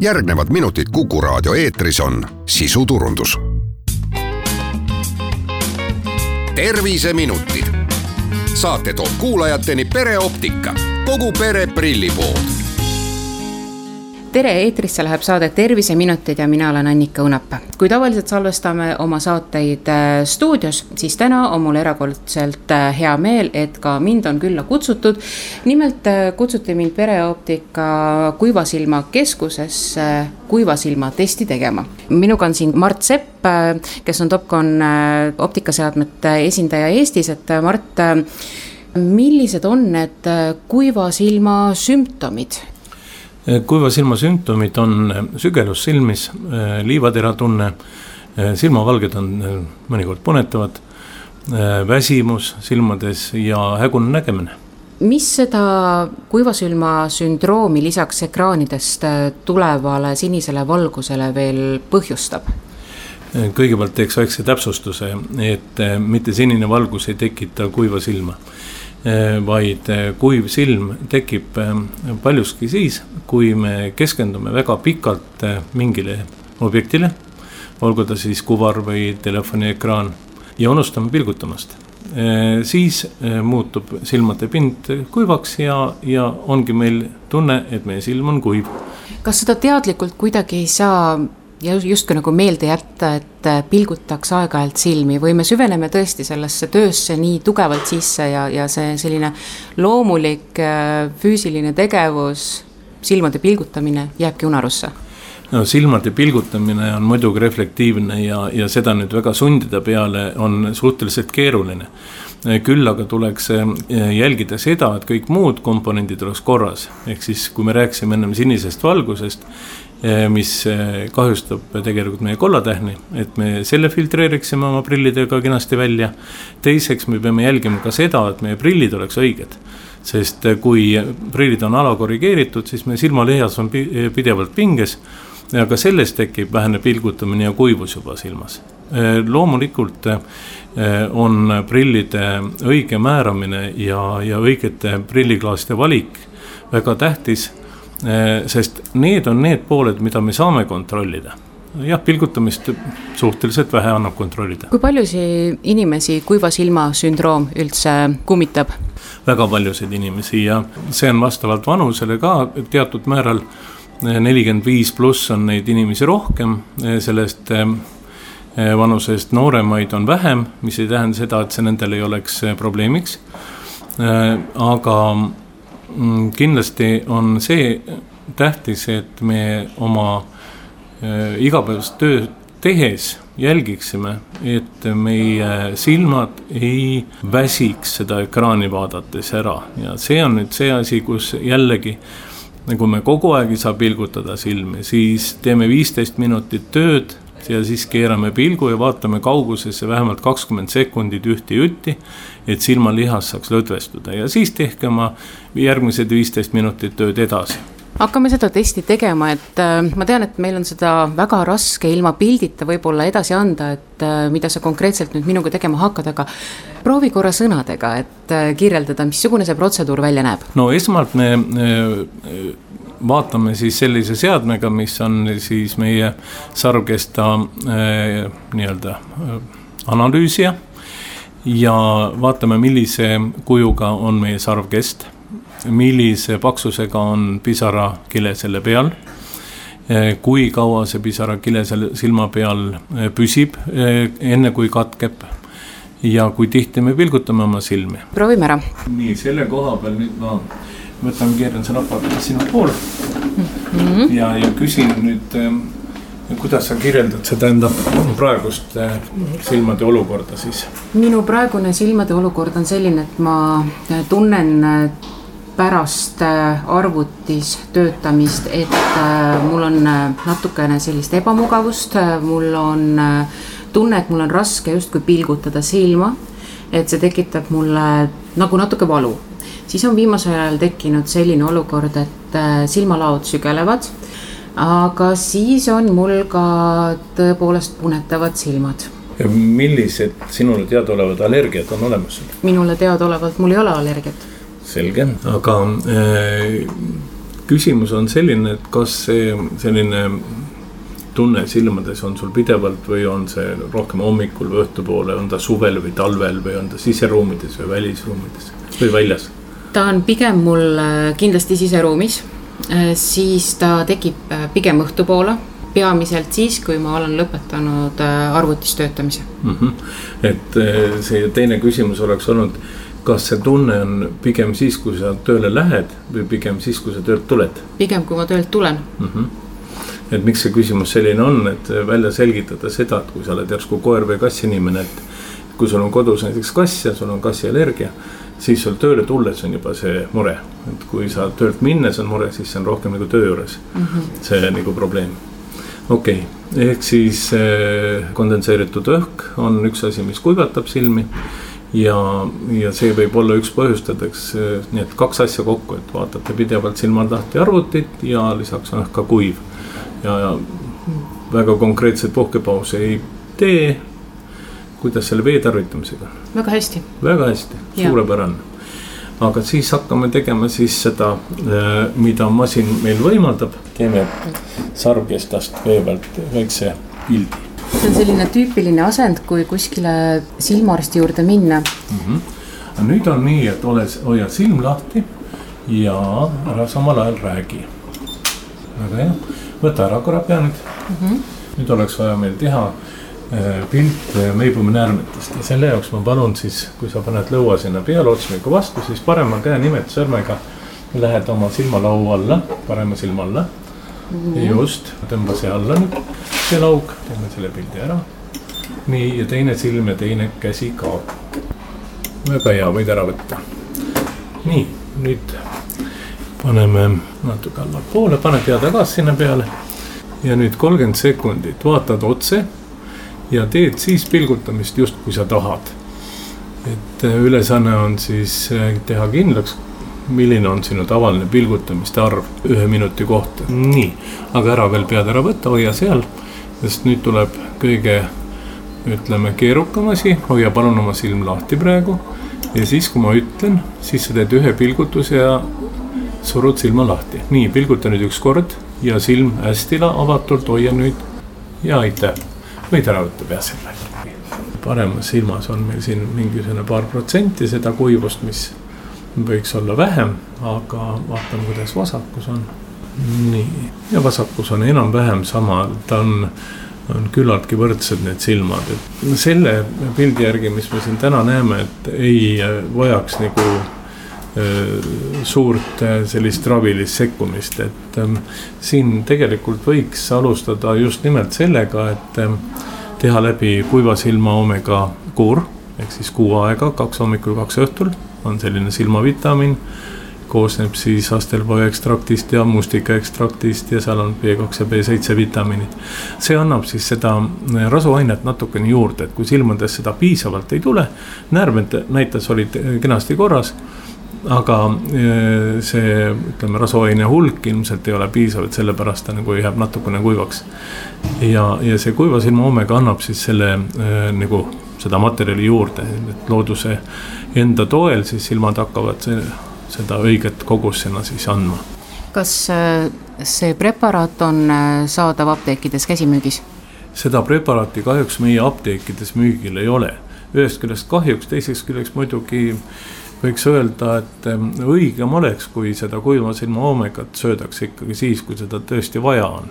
järgnevad minutid Kuku raadio eetris on sisuturundus. terviseminutid. saate toob kuulajateni pereoptika, kogu pere prillipood tere, eetrisse läheb saade Terviseminutid ja mina olen Annika Õunap. kui tavaliselt salvestame oma saateid äh, stuudios, siis täna on mul erakordselt äh, hea meel, et ka mind on külla kutsutud. nimelt äh, kutsuti mind pereoptika kuivasilma keskusesse kuivasilma testi tegema. minuga on siin Mart Sepp, kes on Topcon optikaseadmete esindaja Eestis, et Mart millised on need kuivasilma sümptomid, kuiva silma sümptomid on sügelus silmis, liivateratunne, silmavalged on mõnikord punetavad, väsimus silmades ja hägune nägemine mis seda kuivasilma sündroomi lisaks ekraanidest tulevale sinisele valgusele veel põhjustab? kõigepealt teeks väikse täpsustuse, et mitte sinine valgus ei tekita kuiva silma Eh, vaid eh, kuiv silm tekib eh, paljuski siis, kui me keskendume väga pikalt mingile objektile, olgu ta siis kuvar või telefoniekraan ja unustame pilgutamast. siis muutub silmade pind kuivaks ja, ja ongi meil tunne, et meie silm on kuiv. kas seda teadlikult kuidagi ei saa ja justkui nagu meelde jätta, et äh, pilgutaks aeg-ajalt silmi või me süveneme tõesti sellesse töösse nii tugevalt sisse ja, ja see selline loomulik äh, füüsiline tegevus, silmade pilgutamine jääbki unarusse no silmade pilgutamine on muidugi reflektiivne ja, ja seda nüüd väga sundida peale on suhteliselt keeruline. küll aga tuleks äh, jälgida seda, et kõik muud komponendid oleks korras, ehk siis kui me rääkisime ennem sinisest valgusest, mis eh, kahjustab tegelikult meie kollatähni, et me selle filtreeriksime oma prillidega kenasti välja. teiseks, me peame jälgima ka seda, et meie prillid oleks õiged. sest eh, kui prillid on alakorrigeeritud, siis meie silmalihas on pidevalt pinges ja ka sellest tekib vähene pilgutamine ja kuivus juba silmas. loomulikult on prillide õige määramine ja, ja õigete prilliklaaside valik väga tähtis Eh, sest need on need pooled, mida me saame kontrollida jah, pilgutamist suhteliselt vähe annab kontrollida. kui paljusid inimesi kuiva silma sündroom üldse kummitab? väga paljusid inimesi ja see on vastavalt vanusele ka teatud määral. Eh, nelikümmend viis pluss on neid inimesi rohkem, eh, sellest vanusest nooremaid on vähem, mis ei tähenda seda, et see nendel ei oleks probleemiks. aga kindlasti on see tähtis, et me oma äh, igapäevast tööd tehes jälgiksime, et meie silmad ei väsiks seda ekraani vaadates ära. Ja see on nüüd see asi, kus jällegi kui me kogu aeg ei saa pilgutada silmi, siis teeme viisteist minutit tööd ja siis keerame pilgu ja vaatame kaugusesse vähemalt kakskümmend sekundit ühte jutti. et silmalihas saaks lõdvestuda ja siis tehke oma järgmised viisteist minutit tööd edasi hakkame seda testi tegema, et äh, ma tean, et meil on seda väga raske ilma pildita võib-olla edasi anda, et äh, mida sa konkreetselt nüüd minuga tegema hakkad, aga proovi korra sõnadega, et äh, kirjeldada, missugune see protseduur välja näeb. no esmalt me vaatame siis sellise seadmega, mis on siis meie sarvkesta nii-öelda analüüsija. ja vaatame, millise kujuga on meie sarvkest, millise paksusega on pisarakile selle peal äh, kui kaua see pisarakile selle silma peal püsib, enne kui katkeb ja kui tihti me pilgutame oma silmi. proovime ära. nii, selle koha peal nüüd ma võtan, keeran selle aparaadi sinu poole mm. -hmm. ja, ja küsin nüüd, kuidas sa kirjeldad seda enda praegust silmade olukorda siis? minu praegune silmade olukord on selline, et ma tunnen pärast arvutis töötamist, et mul on natukene sellist ebamugavust, mul on tunne, et mul on raske justkui pilgutada silma. et see tekitab mulle nagu natuke valu siis on viimasel ajal tekkinud selline olukord, et äh, silmalaod sügelevad. aga siis on mul ka tõepoolest punetavad silmad. millised sinule teadaolevad allergiad on olemas? minule teadaolevalt mul ei ole allergiat. Selge, aga äh, küsimus on selline, et kas see selline tunne silmades on sul pidevalt või on see rohkem hommikul või õhtupoole, on ta suvel või talvel või on ta siseruumides või välisruumides või väljas? ta on pigem mul äh, kindlasti siseruumis, äh, siis ta tekib pigem õhtupoole peamiselt siis, kui ma olen lõpetanud arvutis töötamise mm. -hmm. et see teine küsimus oleks olnud, kas see tunne on pigem siis, kui sa tööle lähed või pigem siis, kui sa töölt tuled? pigem, kui ma töölt tulen mm. -hmm et miks see küsimus selline on, et välja selgitada seda, et kui sa oled järsku koer või kassinimene, et kui sul on kodus näiteks kass ja sul on kassiallergia siis sul tööle tulles on juba see mure, et kui sa töölt minnes on mure, siis see on rohkem nagu töö juures mm. -hmm. see nagu probleem. okei okay., ehk siis eh, kondenseeritud õhk on üks asi, mis kuivatab silmi. Ja, ja see võib olla üks põhjustadeks, nii et kaks asja kokku, et vaatate pidevalt silmad lahti arvutit ja lisaks on õhk ka kuiv. ja, ja väga konkreetseid puhkepause ei tee kuidas selle vee tarvitamisega? väga hästi. väga hästi, suurepärane. aga siis hakkame tegema siis seda, äh, mida masin meil võimaldab, teeme sarvkestast vee pealt väikse pildi. See on selline tüüpiline asend, kui kuskile silmaarsti juurde minna mm. -hmm. nüüd on nii, et ole, hoia silm lahti ja ära samal ajal räägi. väga hea, võta ära korra pea nüüd mm. -hmm. nüüd oleks vaja meil teha Äh, pilt Meibumaa näärmetest ja selle jaoks ma palun siis, kui sa paned lõua sinna pealotsmiku vastu, siis parema käe nimetussõrmega lähed oma silmalau alla, parema silma alla mm. -hmm. just, tõmba see alla nüüd, see lauk, teeme selle pildi ära. nii ja teine silm ja teine käsi ka. väga hea, võid ära võtta. nii, nüüd paneme natuke allapoole, pane pea tagasi sinna peale. ja nüüd kolmkümmend sekundit vaatad otse ja teed siis pilgutamist just, kui sa tahad. et äh, ülesanne on siis äh, teha kindlaks, milline on sinu tavaline pilgutamiste arv ühe minuti kohta. nii, aga ära veel pead ära võtta, hoia seal, sest nüüd tuleb kõige ütleme keerukam asi, hoia palun oma silm lahti praegu. ja siis, kui ma ütlen, siis sa teed ühe pilgutuse ja surud silma lahti. nii, pilguta nüüd üks kord ja silm hästi avatult, hoia nüüd ja aitäh võid ära võtta peasilma. paremas silmas on meil siin mingisugune paar protsenti seda kuivust, mis võiks olla vähem, aga vaatame, kuidas vasakus on. Nii, ja vasakus on enam-vähem sama, ta on, on küllaltki võrdsed need silmad, et selle pildi järgi, mis me siin täna näeme, et ei vajaks nagu äh, suurt äh, sellist ravilist sekkumist, et ähm, siin tegelikult võiks alustada just nimelt sellega, et ähm, teha läbi kuiva silma omega kuur ehk siis kuu aega, kaks hommikul, kaks õhtul on selline silmavitamiin. Koosneb siis astelpoe ekstraktist ja mustika ekstraktist ja seal on B2 ja B7 vitamiinid. see annab siis seda rasuainet natukene juurde, et kui silmades seda piisavalt ei tule, närvid näitas olid kenasti korras aga e, see, ütleme, rasvaine hulk ilmselt ei ole piisav, et sellepärast ta nagu jääb natukene kuivaks. ja, ja see kuiva silma oomega annab siis selle äh, nagu seda materjali juurde, et looduse enda toel siis silmad hakkavad see, seda õiget kogust sinna siis andma. kas äh, see preparaat on saadav apteekides käsimüügis? seda preparaati kahjuks meie apteekides müügil ei ole. ühest küljest kahjuks, teisest küljest muidugi äh, võiks öelda, et õigem oleks, kui seda kuiva silma oomegat söödakse ikkagi siis, kui seda tõesti vaja on.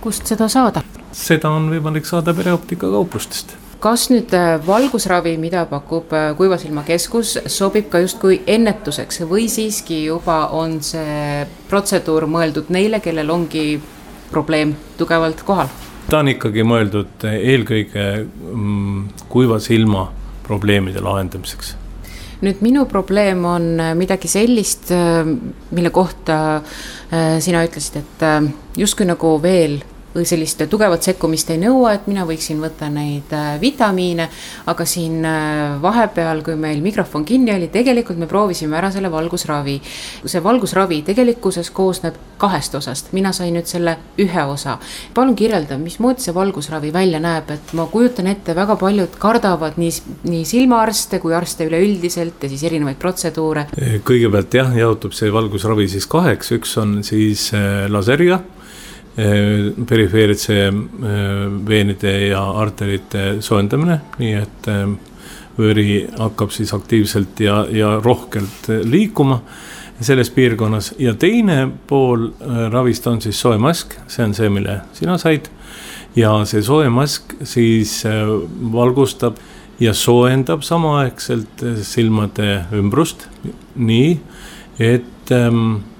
kust seda saada? seda on võimalik saada pereoptika kauplustest kas nüüd äh, valgusravi, mida pakub äh, Kuiva Silma Keskus, sobib ka justkui ennetuseks või siiski juba on see protseduur mõeldud neile, kellel ongi probleem tugevalt kohal? ta on ikkagi mõeldud eelkõige mm, kuiva silma probleemide lahendamiseks nüüd minu probleem on äh, midagi sellist, mille kohta sina ütlesid, et justkui nagu veel sellist tugevat sekkumist ei nõua, et mina võiksin võtta neid vitamiine, aga siin vahepeal, kui meil mikrofon kinni oli, tegelikult me proovisime ära selle valgusravi. see valgusravi tegelikkuses koosneb kahest osast, mina sain nüüd selle ühe osa. palun kirjelda, mismoodi see valgusravi välja näeb, et ma kujutan ette, väga paljud kardavad nii, nii silmaarste kui arste üleüldiselt ja siis erinevaid protseduure. kõigepealt jah, jaotub see valgusravi siis kaheks, üks on siis äh, laseria äh, perifeerse äh, veenide ja arterite soojendamine, nii et veri hakkab siis aktiivselt ja, ja rohkelt liikuma selles piirkonnas ja teine pool ravist on siis soe mask, see on see, mille sina said. ja see soe mask siis valgustab ja soojendab samaaegselt silmade ümbrust nii, et ähm, äh,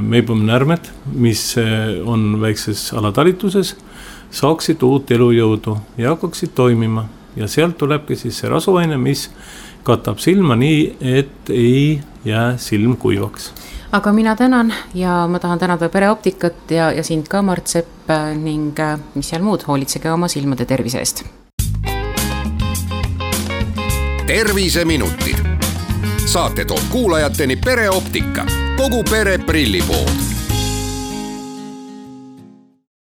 meibumnärmed, mis äh, on väikses alatalituses, saaksid uut elujõudu ja hakkaksid toimima. Ja sealt tulebki siis see rasuaine, mis katab silma nii, et ei jää silm kuivaks. Aga mina tänan ja ma tahan tänada pereoptikat ja, ja sind ka, Mart Sepp ning äh, mis seal muud, hoolitsege oma silmade tervise eest. terviseminutid saate toob kuulajateni pereoptika, kogu pere prillipood